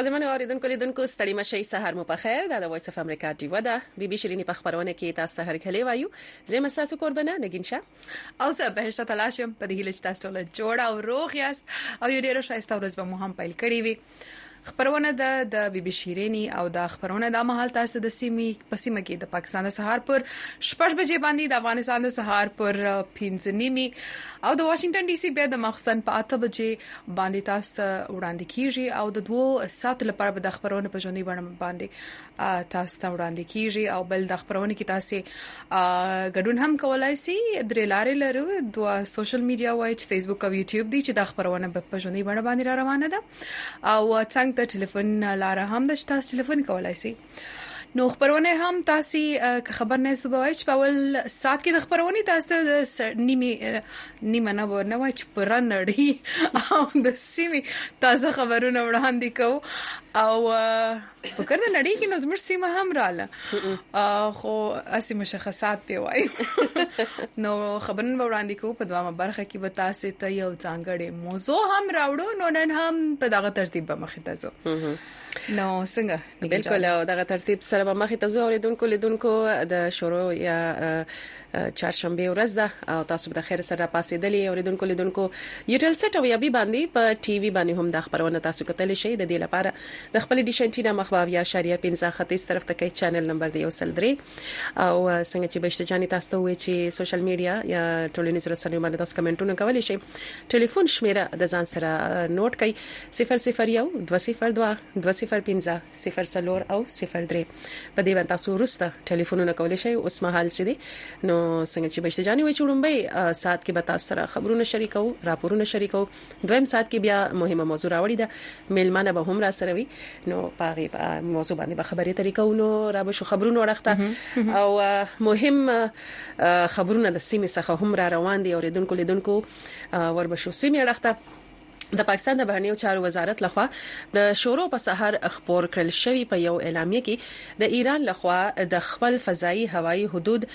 قدمن اوریدونکو لیدونکو ستړي مشي سحر مو په خیر دا د وایس اف امریکا دی ودا بي بي شيريني په خبرونه کې تاسو ته هرکلی وایو زه مستاسو قربانه نگین شه او زه بهشته تلاشم په دې هیله چې تاسو له جوړ او روغ یاست او یو ډیر شایسته ورځ به مو هم پیل کړی وي خبرونه د د بیبي شیرینی او دا خبرونه د مهال تاسو د سیمې په سیمه کې د پاکستان د سهار پر شپږ بجې باندې د افغانستان د سهار پر 15 نیمه او د واشنگټن ډي سي بیا د مخسن په 8 بجې باندې تاسو وړاندې کیږي او د دوو سات لپاره به د خبرونه په ژوندۍ باندې تاسو ته وړاندې کیږي او بل د خبرونه کې تاسو ګډون هم کولای شئ درې لارې لرو دوا سوشل میډیا وای چې فیسبوک او یوټیوب دي چې د خبرونه په ژوندۍ بڼه باندې را روانه ده او څنګه ته ټلیفون لار هم د تاسو ټلیفون کولای شئ نو خبرونه هم تاسو که خبر نه سو بوای چې په اول سات کې د خبرونه تاسو د نیمه نیمه نه ور نه وای چې پر نړۍ او د سیمه تازه خبرونه وړاندې کو او په کړه نړۍ کې نو زموږ سیمه هم رااله خو اسی مشخصات په وای نو خبرن وړاندې کو په دوامه برخه کې به تاسو ته یو ځانګړې موضوع هم راوړو نو نن هم په دغه ترتیب به مخې ته ځو نو څنګه بالکل دغه ترتیب سره به مخې ته ځو اوریدونکو لیدونکو د شروع یا چهارشنبه ورځ ده او تاسو به د خیر سره پاسېدلې اوریدونکو لیدونکو یټل سټ او یبي باندې په ټي وي باندې هم د خبرونه تاسو کتل شئ د دې لپاره د خپل ډیش انټینا مخباویا شاریه 15 ختیس طرف ته کې چینل نمبر دی او سل درې او څنګه چې بهشته جاني تاسو ته وې چې سوشل میډیا یا ټولنیزو رسنیو باندې تاسو کمنټونه کولی شئ ټلیفون شمیره د ځان سره نوٹ کړئ 001 202 205 0 او 03 په دې باندې تاسو ورسته ټلیفونونه کولای شئ اوس مهال چې دی نو څنګه چې بشته جاني وي چړمبي سات کې به تاسو سره خبرونه شریکو راپورونه شریکو دویم سات کې بیا مهمه موضوع راوړی ده میلمانه به هم را سره وي نو پاغي موضوع باندې به خبرې ترې کوو نو را به شو خبرونه ورخته او مهم خبرونه د سیمې څخه هم را روان دي اوریدونکو لیدونکو وربشو سیمه اړخته د پاکستان د بهرنیو چارو وزارت لخوا د شورو په سهار خپور کړل شوی په یو اعلامیه کې د ایران لخوا د خپل فضايي هوایي حدود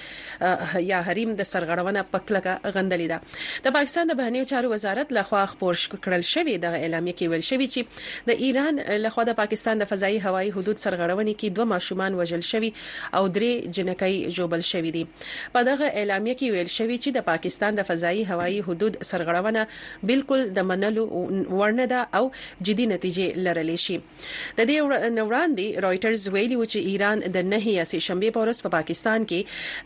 یا حریم د سرغړونه په کلکه غندلې ده د پاکستان د بهرنیو چارو وزارت لخوا خپور کړل شوی دغه اعلامیه کې ویل شوی چې د ایران لخوا د پاکستان د فضايي هوایي حدود سرغړونې کې دوه ماشومان وژل شوی او درې جنکۍ جوبل شوی دي په دغه اعلامیه کې ویل شوی چې د پاکستان د فضايي هوایي حدود سرغړونه بلکل د منلو وړ نه ده او جدي نتیجې لرلی شي. د دې نه وړاندې رویټرز ویلي و چې ایران د نهې سې شنبې په ورځ په پاکستان کې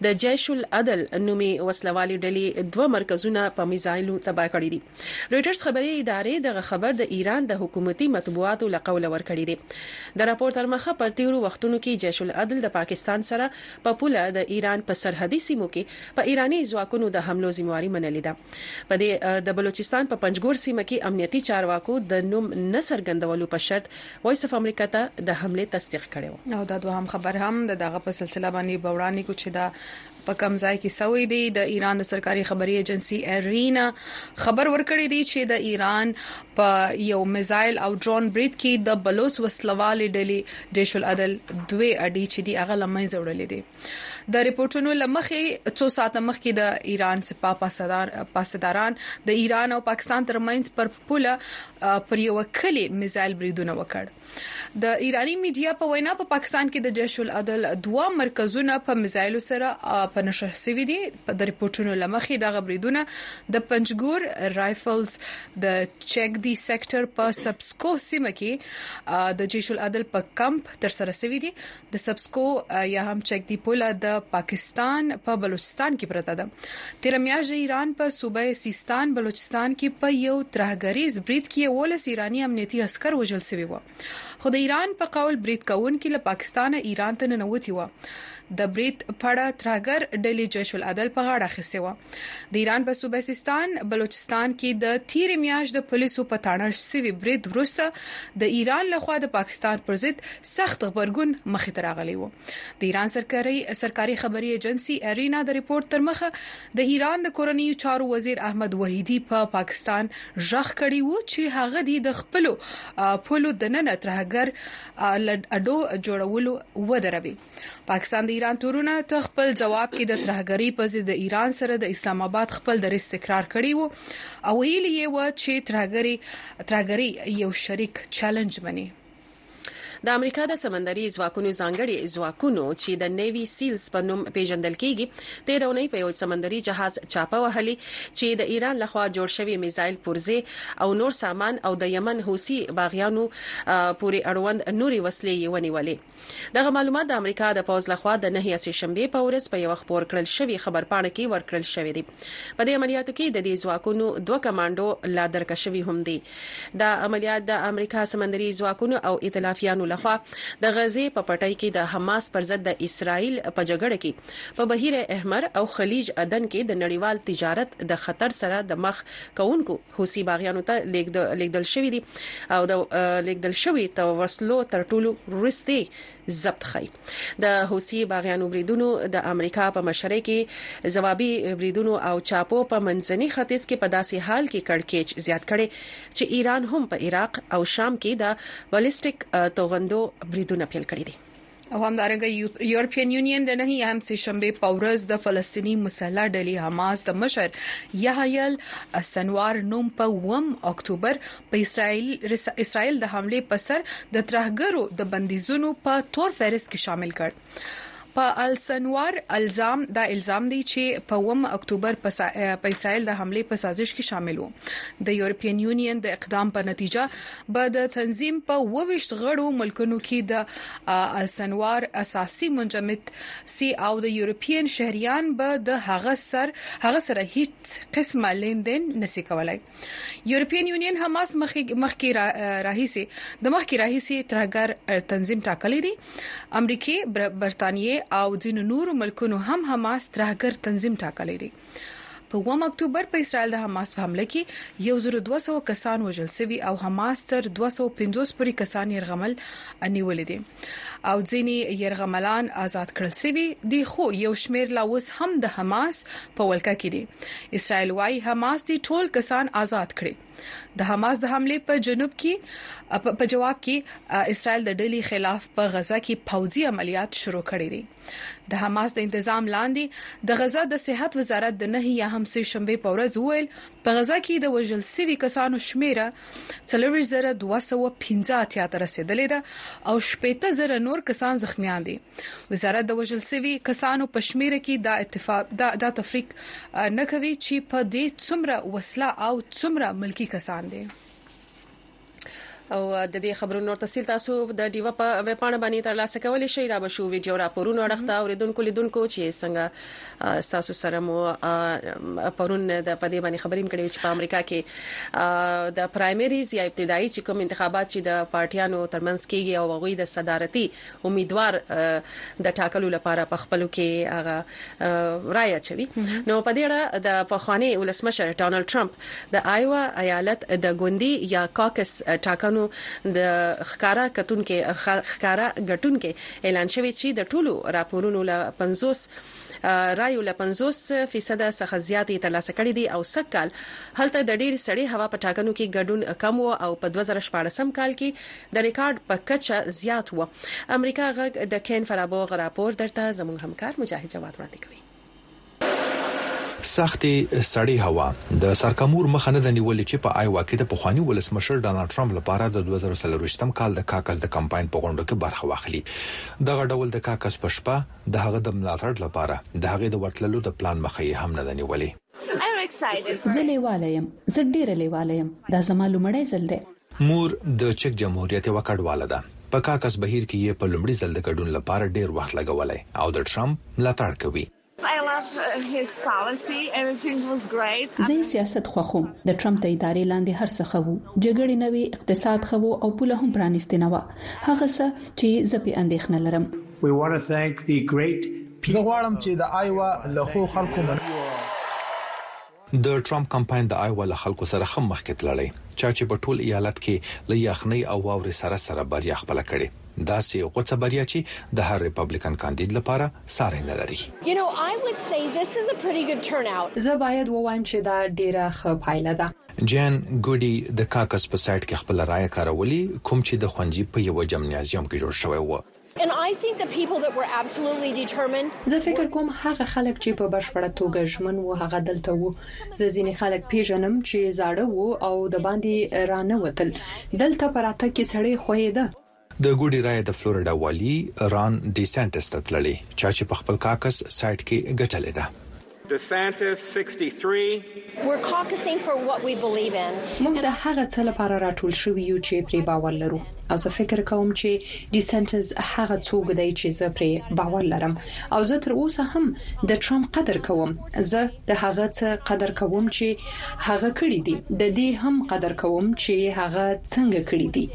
د جیش العدل نومې وسله والې ډلې دوه مرکزونه په میزایلو تباه کړي دي. رویټرز خبري ادارې دغه خبر د ایران د حکومتي مطبوعاتو له قوله ورکړی دی. د راپور ترمخه په تیرو وختونو کې جیش العدل د پاکستان سره په پوله د ایران په سرحدي سیمو کې په ایراني ځواکونو د حملو ذمه واري منلې ده. په دې د بلوچستان په پنجګور سیمه کې امنیتي چارواکو د نوم نه څرګندولو په شرط وایس اف امریکا ته د حملې تصدیق کړی و. او دا دوهم خبر هم د دغه په سلسله باندې به وړاندې کړو چې دا په کم ځای کې سوی دی د ایران د سرکاري خبري ایجنسي ایرینا خبر ورکړی دی چې د ایران په یو میزایل او ډرون برید کې د بلوچ وسلوالې ډلې جیش العدل دوی اډي چې دی هغه لمنځه وړلې دي د رپورټونو لمخې څو ساعته مخکې د ایران سپاه پاسدار پاسداران د ایران او پاکستان ترمنځ پر پوله پر یو کلی میزایل بریدونه وکړ د ایرانی میډیا په وینا په پاکستان کې د جیش العدل دوه مرکزونه په میزایل سره په نشر شوې دي په د رپورټونو لمخې د غبریدونه د پنجګور رائفلز د چک دی سېکټر په سبسکو سیمه کې د جیش العدل په کمپ تر سره شوې دي د سبسکو یا هم چکدي پوله د پاکستان په بلوچستان کې پرته ده تیر میاشت د ایران په صوبه سیستان بلوچستان کې په یو ترهګریز برید کې ولس ایرانی امنیتي عسكر وژل شوی و خو د ایران په قول برید کوونکي له پاکستانه ایران ته ننوتی و د برید پړه ترهګر ډلې جیش العدل په غاړه خسته و د ایران په صوبه سیستان بلوچستان کې د تیر میاشت د پولیسو په تاړه شوی برید وروسته د ایران لخوا د پاکستان پر ضد سخت غبرګون مخې ته راغلی و. د ایران سرکاري خبري ایجنسي ایرینا د رپورټ تر مخه د ایران د کورنیو چارو وزیر احمد وحیدي په پاکستان ږغ کړی و چې هغه دې د خپلو پولو دننه ترهګر له اډو جوړول ودروي. پاکستان د ایران تورونه ته خپل ځواب کې د ترهګرۍ په ضد ایران سره د اسلام اباد خپل دریځ تکرار کړی و او ویلي یې و چې ترهګري یو شریک چلنج مني. د امریکا د سمندري ځواکونو ځانګړي ځواکونو چې د نیوي سیلز په نوم پیژندل کیږي تیر اونۍ په یو سمندري جهاز چاپه وهلې چې د ایران لخوا جوړ شوی میزایل پرزې او نور سامان او د یمن حوثي باغیانو پورې اړوند نورې وسلې یې ونیولې دغه معلومات د امریکا د پوځ لخوا د نهې سېشنبې په ورځ په یو خپور کړل شوی خبرپاڼه کې ورکړل شوی دی په دې عملیاتو کې د دې ځواکونو دوه کمانډو لا درکه شوي هم دي دا عملیات د امریکا سمندري ځواکونو او ائتلافیانو لخوا د غزې په پټۍ کې د حماس پر ضد د اسرایل په جګړه کې په بهیر احمر او خلیج عدن کې د نړیوال تجارت د خطر سره د مخ کوونکو حوثي باغیانو ته لیږدول شوې دي او د لیږدول شوې توسلو تر ټولو وروستي ضبط ښيي د حوثي باغیانو بریدونو، د امریکا په مشرۍ کې ځوابي بریدونو او چاپو په منځني ختیځ کې په داسې حال کې کړکېچ زیات کړی چې ایران هم په عراق او شام کې د بالستیک توغندو بریدونه پیل کړي دي. او همدارنګه یورپین یونین د نهې یم سېشنبې په ورځ د فلسطیني مسلح ډلې حماس د مشر یحیی السنوار نوم په اووم اکتوبر په اسراییل د حملې په سر د ترهګرو د بندیزونو په تور فهرست کې شامل کړ. په السنوار الزام دا الزام دی چې په اووم اکتوبر په اسراییل د حملې په سازش کې شامل و. د یورپین یونین د اقدام په نتیجه به د تنظیم په اووه ویشت غړو ملکونو کې د السنوار اساسي منجمد سي او د یورپین شهریان به د هغه سره هیڅ قسمه لیندین نسي کولای. یورپین یونین حماس مخکې راهیسي د مخکې راهیسي ترهګر تنظیم ټاکلې دي امریکای برتانیې او ځینو نورو ملکونو هم حماس ترهګر تنظیم ټاکلې دي په 1 اکتوبر په اسرائیل د حماس په حمله کې 1200 کسان وژل شوي او حماس تر 250 پورې کسان یې رغمل نیولې دي او ځینی يرغملان آزاد کړل شوی دي خو یو شمیر لا اوس هم د حماس په ولکه کې دي اسرائیل وايي حماس دي ټول کسان آزاد کړي د حماس د حمله په جنوب کې په جواب کې اسرائیل د ډلې خلاف په غزا کې پوځي عملیات شروع کړي دي د حماس د انتظام لاندې د غزا د صحت وزارت د نهي یا هم سې شنبه په ورځ وویل په غزا کې د وژل سوي کسانو شمیره 30215 ته رسیدلې ده او شپېته زره نور کسان زخمیان دي وزارت د وژل سوي کسانو په شمیره کې دا اتفاق دا, دا تفریق نه کوي چې په دې څومره وسله او څومره ملکی کسان دي او د دې خبرونو نور تفصيل تاسو د ډیوا په ویب پاڼه باندې ترلاسه کولی شئ دا به شو ویډیو راپورونو اړخته اوریدونکو لیدونکو چې څنګه تاسو سره مو پرون د پدې باندې خبرې کړې چې په امریکا کې د پرایمریز یا ابتدایي چې کوم انتخابات چې د پارټیانو ترمنځ کیږي او هغه د صدارتي امیدوار د ټاکلو لپاره په خپل کې هغه رائے اچوي نو په دې اړه د پخوانی ولسمشر ډونالد ټرمپ د آیوا ایالت د ګوندي یا کاکس ټاکنو د خکارا کتونکو خکارا غټونکو اعلان شوی چې د ټولو راپورونو له 50 رایو له 50 فیصد څخه زیاتې ترلاسه کړې دي او سږ کال هلته د ډېر سړې هوا په ټاکنو کې ګډون کم وو او په 2014 کال کې د ريکارډ په کچه زيات وو. امريکا غږ د کين فرابو غږ راپور درته زموږ همکار مجاهد جواد وړاندې کوي. سختې سړې هوا د سرکمور مخه نه ده نيولې چې په آيوا کې د پخواني ولسمشر ډونالډ ټرمپ لپاره د دوه زره څلورویشت کال د کاکس د کمپاين په غونډو کې برخه واخلي. دغه ډول د کاکس په شپه د هغه د ملاتړ لپاره د هغې د ورتللو د پلان مخه يې هم نه ده نيولې. زه لېواله يم. زه ډېره لېواله يم. دا زما لومړی ځل دی. مور د چک جمهوریت یوه کډواله ده، په کاکس بهیر کې یې په لومړي ځل د ګډون لپاره ډېر وخت لګولی او د ټرمپ ملاتړ کوي. زه یې سیاست خوښوم، د ټرمپ د ادارې لاندې هر څه ښه وو، جګړې نه وې، اقتصاد ښه وو او پوله هم پرانیستې نه وه، هغه څه چې زه پرې اندېښنه لرم. زه غواړم چې د آیوا له ښو خلکو مننه وکړم. د ټرمپ کمپاین د آیوا له خلکو سره ښه مخکې تللی، چا چې په ټول ایالت کې له یخنۍ او واورې سره سره بریا خپله کړې، داسې غوڅه بریا چې د هر ریپبلیکن کاندید لپاره ساری نه لري. زه باید ووایم چې دا ډېره ښه پایله ده. جین ګوډي د کاکس په سایټ کې خپله رایه کارولې، کوم چې د ښونځي په یوه جمنیازیوم کې جوړ شوی و. زه فکر کوم هغه خلک چې په بشپړه توګه ژمن وو هغه دلته وو. زه ځینې خلک پیژنم چې زاړه وو او د باندې را نه وتل. دلته په راتګ کې سړی ښویده. د ګوډي رایه د فلوریډا والي ران ډي سانټس ته تللې، چا چې په خپل کاکس سایټ کې ګټلې ده. موږ د هغه څه لپاره راټول شوي یو چې پرې باور لرو او زه فکر کوم چې ډیسنټز هغه څوک دی چې زه پرې باور لرم او زه تر اوسه هم د ټرمپ قدر کوم زه د هغه څه قدر کوم چې هغه کړی دی د دې هم قدر کوم چې هغه څنګه کړی دی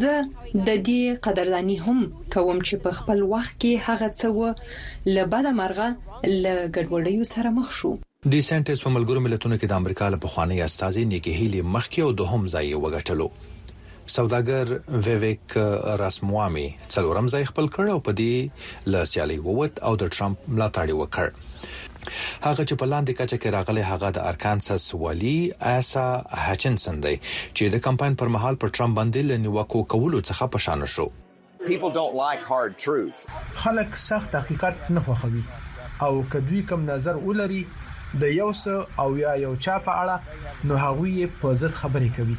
زه د دې قدردانی هم کوم چې په خپل وخت کې هغه څه و له بده مرغه له ګډوډیو سره مخ شو. ډي سانټس په ملګرو ملتونو کې د امریکا له پخوانۍ استازې نیکي هیلي مخکې او دوهم ځای یې وګټلو. سوداګر ویویک راسموامي څلورم ځای خپل کړ او په دې له سیالۍ ووت او د ټرمپ ملاتړ یې وکړ. هغه چې په لاندې کچه کې راغلی هغه د ارکانسس والي آسا هچنسن دی چې د کمپاین پر مهال پر ټرمپ باندې له نیوکو کولو څخه په شا نه شو. خلک سخت حقیقت نه خوښوي او که دوی کوم نظر ولري د یو څه او یا یو چا په اړه نو هغوی یې په ضد خبرې کوي.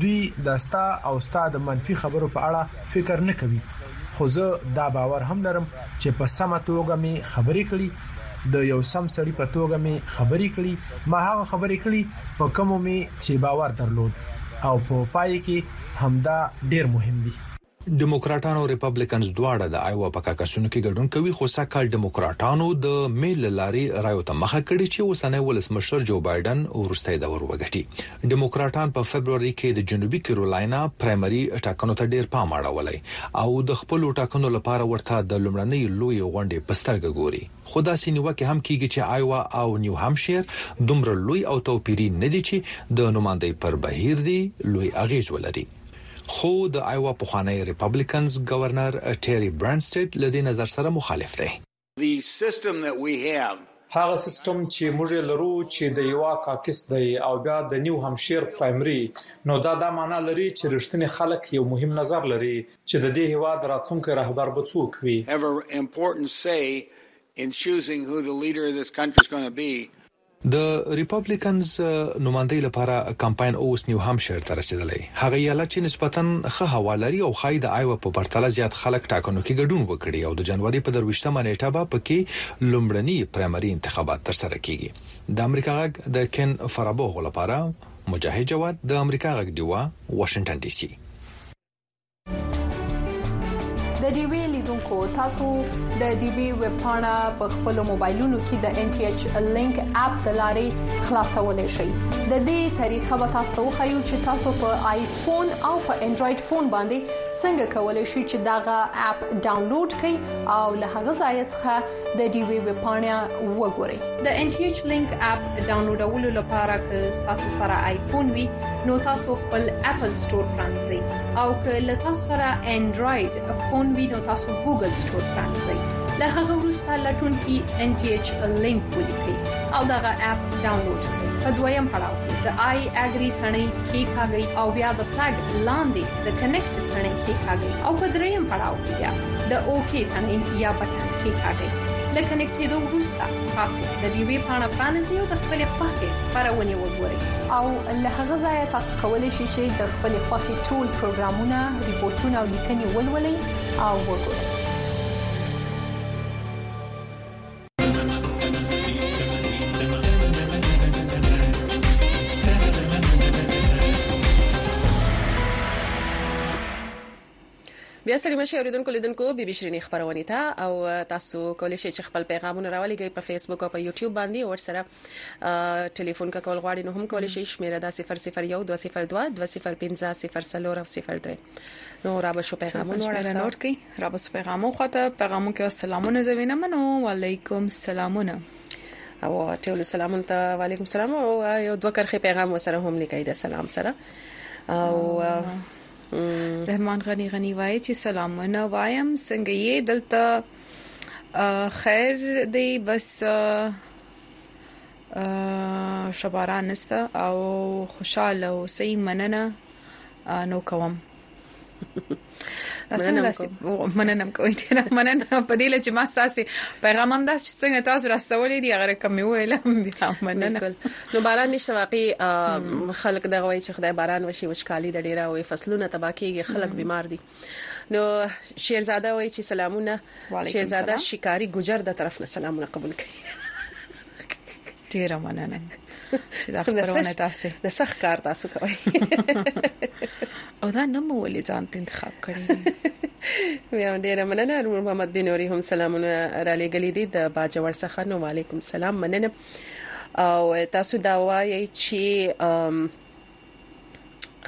دوی د ستا او ستا د منفي خبرو په اړه فکر نه کوي خو زه دا باور هم لرم چې په سمه توګه مې خبرې کړي د یو سم سړي په توګه مې خبرې کړي ما هغه خبرې کړي په کومو مې چې باور درلود او په پای کې همدا ډېر مهم دي. ډیموکراټان او ریپبلیکنز دواړه د آیوا په کاکسونو کې ګډون کوي، خو سږ کال ډیموکراټانو د میل له لارې رایو ته مخه کړې چې اوسنی ولسمشر جو بایډن وروستی دور وګټي. ډیموکراټان په فبروري کې د جنوبي کیرولاینا پرایمري ټاکنو ته ډېر پام اړولی او د خپلو ټاکنو لپاره ورته د لومړنۍ لویې غونډې په سترګه ګوري. خو داسې نیوکې هم کیږي چې آیوا او نیو همشیر دومره لوی او توپیري نه دي چې د نوماندۍ پر بهیر دې لوی اغیز ولري. خو د آیوا پخوانی ریپبلیکنز ګورنر ټیري برنسټیډ له دې نظر سره مخالف دی. هغه سیستم چې موږ یې لرو چې د ایوا کاکس دی او بیا د نیو همشیر پرایمري، نو دا دا مانا لري چې ریښتیني خلک یو مهم نظر لري چې د دې هېواد راتلونکی رهبر به څوک وي؟ د ریپبلیکنز نوماندۍ لپاره کمپاین اوس نیو همشایر ته رسیدلی، هغه ایالت چې نسبتا ښه هوا لري او ښايي د آیوا په پرتله زیات خلک ټاکنو کې ګډون وکړي او د جنوري په درویشت مه نیټه به په کې لومړني پرایمري انتخابات ترسره کیږي. د امریکا غږ د کین فرابوغ لپاره مجاهد جواد، د امریکا غږ ډیوه، واشنګټن ډي سي. د دې وی لیدونکو تاسو د دې وی ویب پاڼه په خپل موبایلونو کې د ان ټی ایچ لینک اپ د لارې خلاصولای شئ د دې طریقه به تاسو خو یو چې تاسو په آیفون او په انډراید فون باندې څنګه کولای شئ چې داغه اپ ډاونلوډ کړئ او له هغه ځای څخه د ډیوې ویب پاڼه وګورئ د ان ټي ایچ لینک اپ ډاونلوډولو لپاره که تاسو سره آیفون وي نو تاسو خپل اپل ستور پرانځئ او که له تاسو سره انډراید فون وي نو تاسو ګوګل ستور پرانځئ له هغه وروسته لټون کې ان ټي ایچ لینک ولیکئ او دغه اپ ډاونلوډ کړئ په دویم پړاو کې د آی اګری تڼۍ کې کاږئ او بیا د فلګ لاندې د کنیکټ تڼۍ کې کاږئ او په دریم پړاو کې بیا د اوکی تڼۍ یا بټن کېکاږئ. له کنېکټېدو وروسته تاسو د ویوې پاڼه پرانیزئ او د خپلې خوښې خپرونې وګورئ. او له هغه ځایه تاسو کولی شئ چې د خپلې خوښې ټول پروګرامونه، ریپورټونه او لیکنې ولولئ او وګورئ. بیا ستړي مشي اوریدونکو لیدونکو بي بي شرینی خبرونی ته او تاسو کولای شئ چې خپل پیغامونه راولېږئ په فیسبوک او په یوټیوب باندې او سره ټلیفون کا کول غواړي نو هم کولای شئ شمیره دا 001202050003 نو را به شو پیغامونه وړاندې نوٹ کړئ را به شو پیغامو خواته پیغامو کې سلامونه زوینه منو وعلیکم سلامونه او ټول سلامونه ته وعلیکم سلام او یو دوه کرخه پیغام وسره هم لیکای دا سلام سره او رحمان غنی غنی وای چې سلامونه وایم څنګه یې دلته خیر دی بس شباران نسته او خوشاله او صحیح مننه نو کوم مننه کوم مننه کوم ډیر مننه په دې لچ ما تاسو پیغام هم داس څنګه تاسو راستولې دي هغه کوم ویل هم دي مننه نو باران نشته واقعي خلک دغه وایي چې خدای باران وشي وچکالي د ډیره وي فصلونه تبا کیږي خلک بیمار دي نو شیرزاده وایي چې سلامونه شیرزاده شکاری ګجر د طرف نه سلامونه قبول کړي ډیره مننه چې دا خبرونه تاسو د سخت کار تاسو کوي او دا نوم ولې ځان ته انتخاب کړی بیا ډیر مننه محمد بنوري هم سلامونه را لېګلې دي د باجوړ څخه نو وعليكم سلام مننه او تاسو دا وایي چې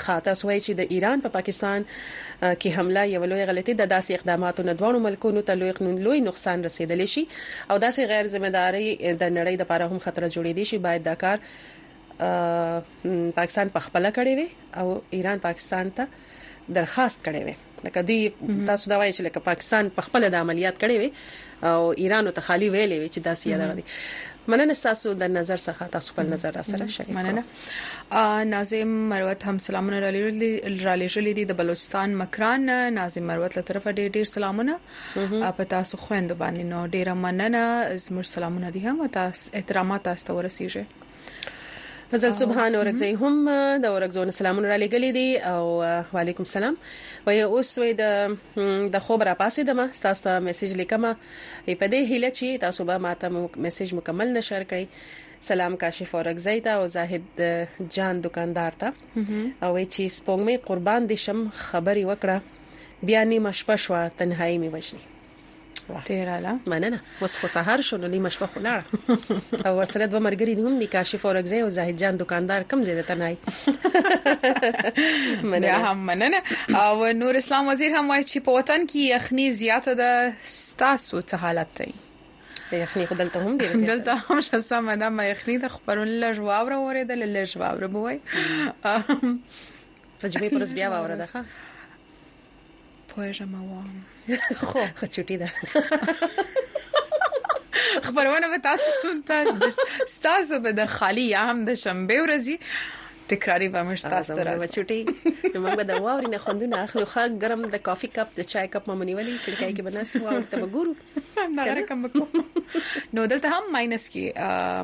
خا تاسو وایي چې د ایران په پا پاکستان کې حمله یو لوی غلطي د داسې اقداماتو نه دوه ملکونو ته لوی لوی نقصان رسیدل شي او داسې غیر ذمہ داري د نړۍ د پاره هم خطر جوړې دي شي باید دا کار پاکستان په خپل کړی وي او ایران پاکستان ته درخواست کړی وي لکه دوی تاسو دا وایي چې لکه پاکستان په خپل د عملیات کړي وي او ایران ته خالی ویلې وي چې دا سیاده غدي مننه تاسو د نظر څخه تاسو خپل نظر را سره شریک مننه ناظم مروت هم سلامونه را لېږلې دي د بلوچستان مکران ناظم مروت له طرفه ډېر ډېر سلامونه په تاسو خويند باندې نو ډېر مننه زموږ سلامونه دي هم تاسو احترامات تاسو ورسیږي فضل سبحان اورکزی هم د اورکزون سلامونه را لګلې دي او وعليکم السلام وای اوس وې د د خوب را پاسې د ما تاسو ته میسج لیکم په دې هیله چې تاسو به ماته مو میسج مکمل نشر کړئ سلام کاشف اورکزی ته او زاهد جان دکاندار ته او چې سپونګمې قربان دي شم خبري وکړه بیا نیمه شپه شو تنهایی می وجنی ډیر اعلی مننه اوس خو سهار شو نو نیمه شپه خو لاړه او ورسره دوه مرګري هم دي کاشف اورګزی او زاهد جان دکاندار کم زیاده تنای مننه هم مننه او نور اسلام وزیر هم وایي چې په وطن کې یخني زیاته ده ستاسو څه حالت دی یخني خو دلته هم ډیره زیاته دلته هم شسمه ده ما یخني د خبرون لږ واوره اوریدل لږ واوره بوي په جمعې پر بیا واوره ده پوهیږم وام خو خو چټي ده خبرونه به تاسو تاسو به د خالی یا هم د شنبه ورځي تکراری به مش تاسو ته راځي چټي نو موږ د واوري نه خوندونه اخلو خا ګرم د کافي کپ د چای کپ مونږ نیولې کړکۍ کې بناس واور ته وګورو دا غره کم کو نو دلته هم ماینس کې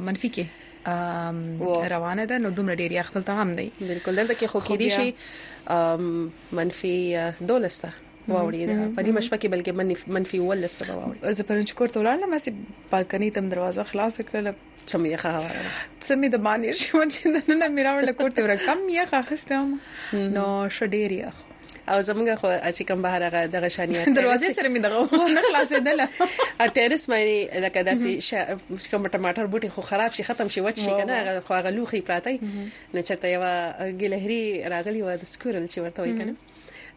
منفي کې روانه ده نو دومره ډیر یخ دلته هم دی بالکل دلته کې خو کې دي شي منفي دولس ته واوړي په دې مشفه کې بلکې منفي ولس ته واوړي زه پرنچ کور ته ولاړم مې بالکني تم دروازه خلاص کړل سم یې خاوه سم د باندې شو چې نن مې راوړل کور ته ورکم یې خاخستم نو شډیر یې او زمونږ خو چې کوم بهر هغه دغه شانیا دروازې سره مې دغه نه خلاصېدل ا ټیرس مې لکه داسې کوم ټماټر بوټي خو خراب شي ختم شي وچ شي کنه هغه خو هغه لوخي پراته نه چرته یو ګلهری راغلی و د سکورل چې ورته وای کنه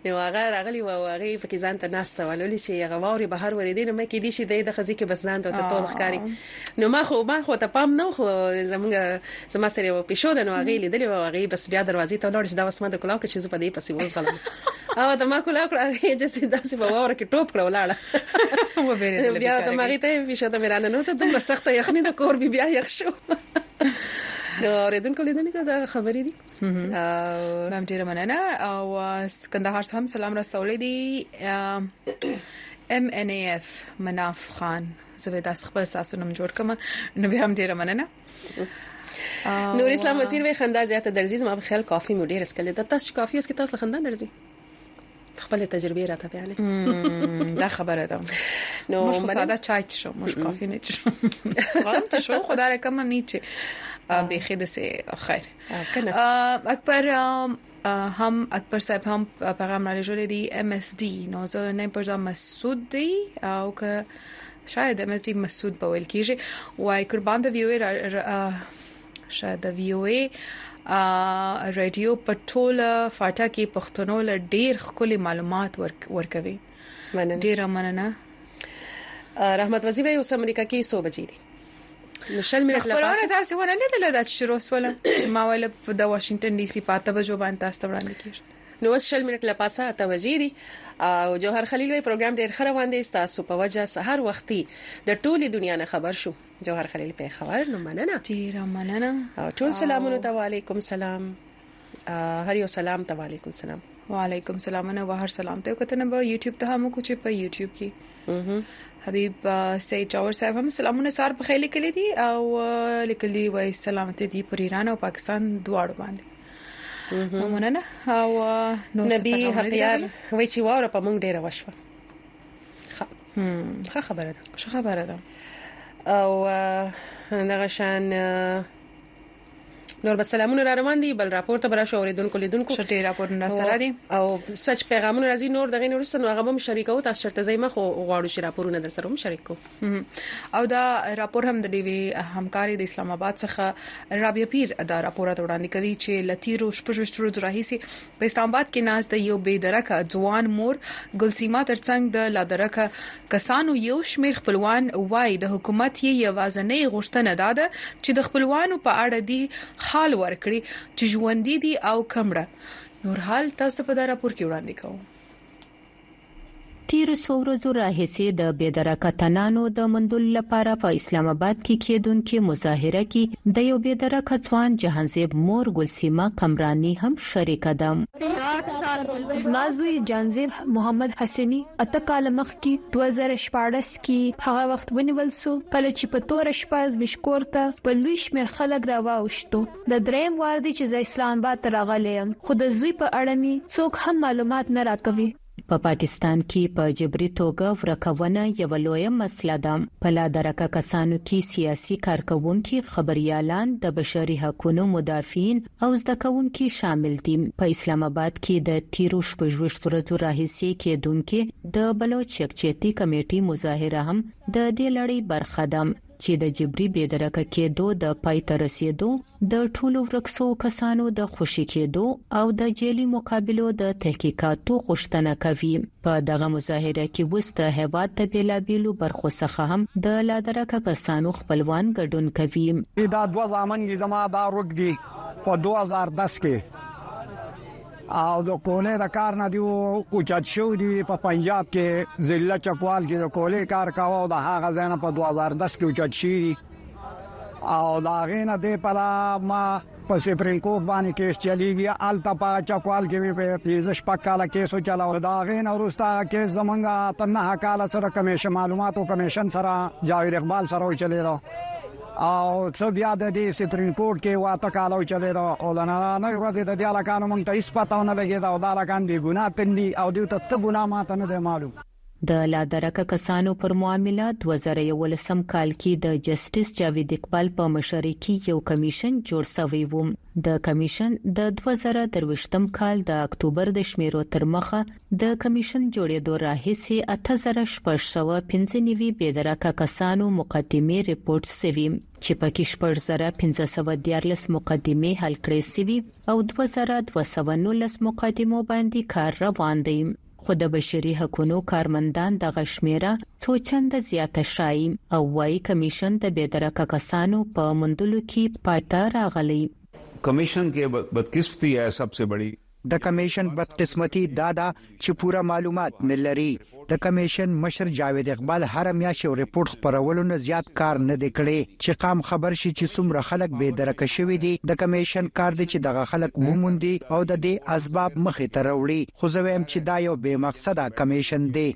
نو هغه راغلی و هغه په کې ځان ته ناشته ولولې چې هغه ووري بهر ورې دي نو مې کې دي چې د خزي کې بس ځان ته ته ښکاری نو ما خو ما خو ته پام نه خو زمونږ زما سره و پښو د نو هغه لیدلې و هغه بس بیا دروازې ته لاړ چې دا وس ما د کلاو کې چې زه په دې پسې وځ غلم او د ما کلاو کړه هغه چې سیدا سي په وور کې ټوپ کړه ولاړه و بیره بیا د مغې ته پښو ته میرانه نو ته دومره سخته یخنی د کور بیا یخ شو نو اوریدونکو لیدونکو دا خبرې دي مام ډیره مننه او کندهار سم سلام راستولې دي ام ان ای اف مناف خان زه به تاسو خپل تاسو نوم جوړ کم نو به هم ډیره مننه نور اسلام وزیر وی خندا زیاته درځي زما په خیال کافي مو ډیر اسکل ده تاسو کافي اس کې تاسو خندا درځي خپل تجربه راته بیانې دا خبره ده نو مش ساده چای څښو مش کافي نه څښو غواړم چې شو خدای رقم نه چي به خید سه خیر کنه اکبر هم اکبر صاحب هم پیغام را لېږلی دی ام اس ډي نو زه نه پر ځم مسعود دی او که شاید ام اس ډي مسعود بویل کیږي وای قربان د ویوې شه د وی او ای رادیو په ټوله فاټا کې پښتنو له ډیر خولي معلومات ورکوي مننه ډیر مننه رحمت وزیر یو امریکا کې سو بجې دي نشل مې خپل راځه تاسو ونه لیدل دا چې شروع وسوله چې ما ول د واشنگټن ډي سي پاته بجو باندې تاسو وړاندې کیږي نو اوس شل منټ لپاسه اته وجې دي او جوهر خلیل وی پروګرام ډیر خره باندې تاسو په وجه سحر وختي د ټوله دنیا نه خبر شو جوهر خلیل پیښور نو مننه ډیره مننه ټول سلامونه ته وعلیکم سلام هر یو سلام ته وعلیکم سلام وعلیکم سلامونه و هر سلام ته کتنه به یوټیوب ته هم کوچې په یوټیوب کې حبیب سید جاور صاحب هم سلامونه سار په خیلی کلی دي او لیکلي وای سلامته دي پر ایران او پاکستان دواړو باندې مننه او نبی حقیار وای چې واور په مونږ ډیره وشوه ښه خبره ده ښه خبره ده او دغه شان نور به سلامونه را روان دي بل راپور ته برا شو اوریدونکو لیدونکو شټي راپور نه سره دي او سچ پیغامونه راځي نور دغه نور سره هغه هم شریکو تاسو چرته زې مخ غواړو چې راپورونه در سره هم شریک کو او دا راپور هم د دیوی همکاري د اسلام آباد څخه رابیا پیر دا راپور ته وړاندې کوي چې لتیرو شپږ ورځې راهیسي په اسلام اباد کې ناست د یو بې درکه ځوان مور ګل سیما ترڅنګ د لادرکه کسانو یو شمېر خپلوان وايي، د حکومت یې یوازنۍ غوښتنه دا ده چې د خپلوانو په اړه دې حال ورکړي چې ژوندي دي او که مړه. نور حال تاسو ته په دا راپور کې وړاندې کوو. تیرو څو ورځو راهیسې د بېدرکه تنانو د مندل لپاره په اسلام آباد کې کېدونکې مظاهره کې د یو بېدرکه ځوان جهانزیب مور ګلسیمه قمرانی هم شریکه ده زما زوی جانزیب محمد حسینی اته کال مخکې 2014 کې هغه وخت ونیول شو کله چې په تور شپه زمشکور ته په لوی شمیر خلک راوښتو دا دریم وار دی چې زه اسلام آباد ته راغلی یم خو د زوی په اړه می څوک هم معلومات نه راکوي په پاکستان کې په جبري توګه ورکونه یو لوی مسله ده په لا درکه کسانو کې سیاسي کارکونکو خبريالان د بشري حقوقو مدافعین او زده کوونکي شامل دي په اسلام آباد کې د تیرو شپږوشت ورځو راهیسې کېدونکې د بلوچ یکچېتی کمیټې مظاهره هم د دې لړۍ برخه ده چې د جبري بېدرکه کېدو د پای ته رسېدو، د ټولو ورک شوو کسانو د خوشي کېدو او د جعلي مقابلو د تحقیقاتو غوښتنه کوي. په دغه مظاهره کې اوس د هېواد د بېلابېلو برخو څخه هم د لادرکه کسانو خپلوان ګډون کوي. دا دوه زامن دي زما دا ورک دي په دوه زره دس کې. او د کولې د کار نه دی او چات شو دی په پنجاب کې ضلع چکوال کې د کولې کار کاوه او د هغه ځنه په 2010 کې چات شي او دا غینه د پلا ما په سپرین کورټ باندې کیس چلیږي الته په چکوال کې په پیزش پکاله کیسو چلاو دا غین اورستا کیس زمونږه تنه کاله سره کمیشن معلوماتو کمیشن سره جاوید اقبال سره چلیدو او څه بیا د دې سپریم کورټ کې واته کالو چلې دا خو نه نه ورته د دې علاقانو مونږ ته هیڅ پته نه لګي دا دا علاقان به ګناه تندي او دوی ته څه ګناه ماته نه دی معلوم د لادرکه کسانو پر معامله 2011 کال کې د جسټیس جاوید اقبال په مشرۍ کې یو کمیشن جوړ شوی و د کمیشن د 2023 کال د اکتوبر د شمیرو تر مخه د کمیشن جوړېدو راهیسې اته زره شپږ سوه پنځه نوي بېدرکه کسانو مقدمې رپورټ سوي چې پکې شپږ زره پنځه سوه دیارلس مقدمې حل کړې سوي او دوه زره دوه سوه نولس مقدمو باندې کار روان دی خو د بشري حقونو کارمندان دغه شمیره څو چنده زیاته ښایي او وایي کمیشن د بېدرکه کسانو په موندلو کې پای ته راغلی کمیشن کې بدقسمتي یا سب سه بړي د کمېشن بدقسمتي دا ده چې پوره معلومات نه لري. د کمېشن مشر جاوېد اقبال هره میاشت یو رپوټ خپرولو نه زیات کار نه دی کړی چې قام خبر شي چې څومره خلک بې درکه شوي دي. د کمېشن کار دی چې دغه خلک وموندي او د دې اسباب مخې ته راوړي. خو زه وایم چې دا یو بې مقصده کمېشن دی.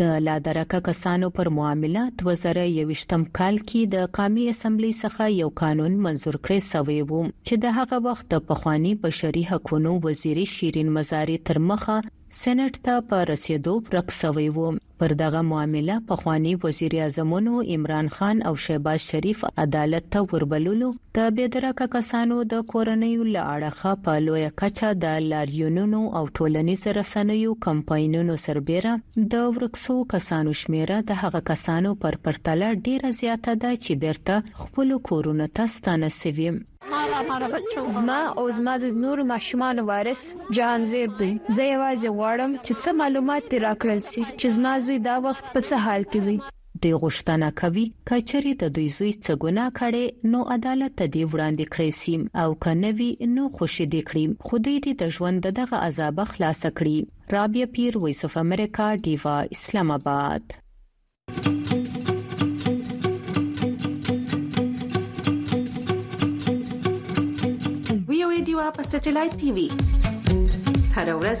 د لادرکه کسانو پر معامله دوه زره یوویشتم کال کې د قامي اسمبلۍ څخه یو قانون منظور کړی سوی و چې د هغه وخت د پخواني بشري حقونو وزیرې شیرین مزارې تر مخه سېنېټ ته په رسېدو ورک سوی و پر دغه معامله پخواني وزیراعظمونو عمران خان او شهباز شریف عدالت ته وربللو د بې درکه کسانو د کورنیو له اړخه په لویه کچه د لاریونونو او ټولنیز رسنیو کمپاینونو سربیره د ورک سو کسانو شمیره د هغه کسانو پر پرتله ډیره زیاته ده چې بیرته خپل کورونو ته ستانه سوي زما او زما د نور ماشومان وارث جهان زیب دی زه یوازې غواړم چې څه معلومات راکړل شي چې زما زوی دا وخت په څه حال کې دی دوی غوښتنه کوي که چېرې د دوی زوی څه ګناه کړې نو عدالت ته دې وړاندې کړی سي او که نه وي نو خوشې دې کړي خو دوی دې د ژوند د دغه عذابه خلاصه کړي. رابیه پیر، ویس اف امریکا، ډیوا، اسلام اباد. وي او ډیوا په سټلایټ ټي وي هر ورځ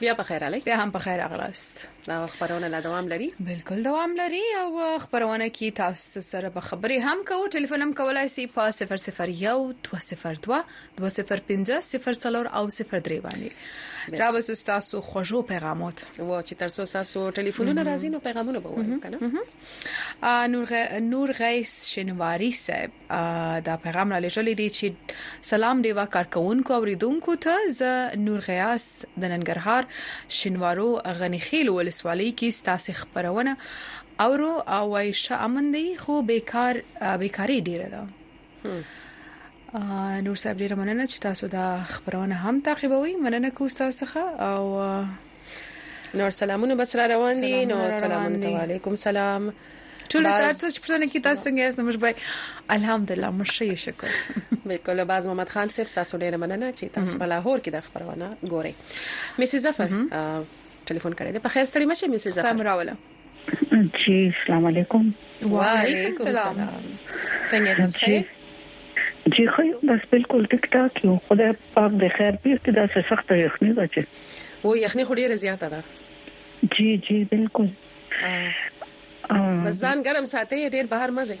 بیا په خیر علي بیا هم په خیر اغلاست دا خبرونه لا دوام لري بالکل دوام لري او خبرونه کې تاسو سره په خبري هم کوو ټلیفون هم کولای شي په 001 202 دوه صفر پنځه صفر څلور او صفر درې باندې راوځو تاسو خوږو پیغامات و چې تر څو تاسو ټلیفونونه راځي نو پیغامونه به وایو کنه نور غ... نور غیس شنواری صاحب دا پیغام را لېږل دي چې سلام دیوا کارکونکو او ریدونکو ته ز نور غیاس د ننګرهار شنوارو غنیخیل ولسوالۍ کې ستاسو خبرونه اورو او وای شامن دی خو بیکار بیکاری ډیره ده نور صاحب ډیره مننه چې تاسو دا خبرونه هم تعقیبوي مننه کوم تاسو څخه او نور سلامونه بس را روان دي نو سلامونه علیکم سلام ټول تاسو چې پوښتنه کی تاسو څنګه یاست موږ به الحمدلله موږ ښه شکر بالکل باز محمد خان صاحب تاسو ډیره مننه چې تاسو په لاهور کې د خبرونه ګورئ میسي ظفر ټلیفون کړی دی په خیر ستړي مشه میسي ظفر جی اسلام علیکم وعلیکم سلام څنګه تاسو جی خو بس بالکل ټیک ټاک یو خدای پاک د خیر پیښ ته داسې سخت یخني ده چې و یخني خو ډیره زیاته ده جی جی بالکل بس ځان ګرم ساتي ډیر بهر مزه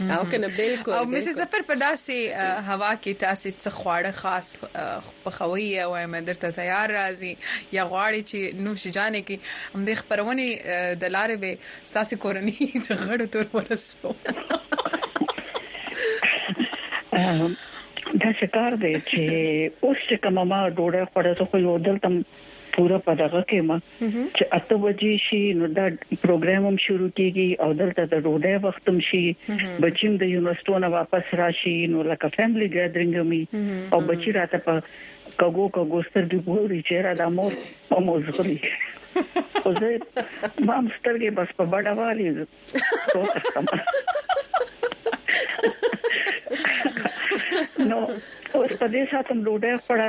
او کنه بالکل او مې زفر په داسې هوا کې تاسو څه خواړه خاص پخوي او ایم درته تیار راځي یا غواړي چې نوش جانې کې هم د خبرونه د لارې به تاسو کورنۍ د غړو تور ورسو دا شکار دی چې اوس چې کومه ما ډوړه خوړه زه خو یو دلته پوره په دغه کې ما چې اته بجې شي نو دا پروګرام هم شروع کیږي او دلته د ډوډۍ وخت هم شي بچیم د یونیورسيټو نه واپس راشي نو لکه فیملی ګیدرینګ می او بچی راته په کګو کګو سترګې ګوري چې را د مور او موزغلي خو زه ما سترګې بس په بڑا والی زه نو اوس په دې ساتم ډوډۍ خوړه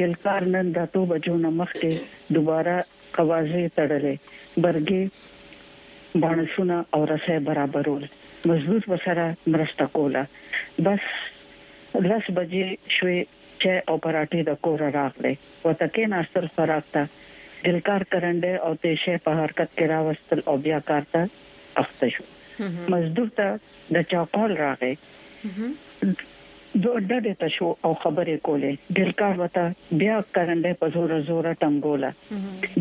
ګلکار نن د اتو بجو نه مخکې دوباره قواضې تړلې، برګې، بڼسونه او رسۍ برابرول، مزدور به سره مرسته کوله، بس لس بجې شوې، چای او پراټې د کوره راغلې، ورته کېناستل، خوراک ته ګلکار کرنډی او تېشی په حرکت کې راوستل او بیا کار ته اخته شو، مزدور ته د چا کال راغی، دوه ډډې ته شو او خبرې کولې. ډلکار وته بيا کرنډه په زوره زوره ټمګوله.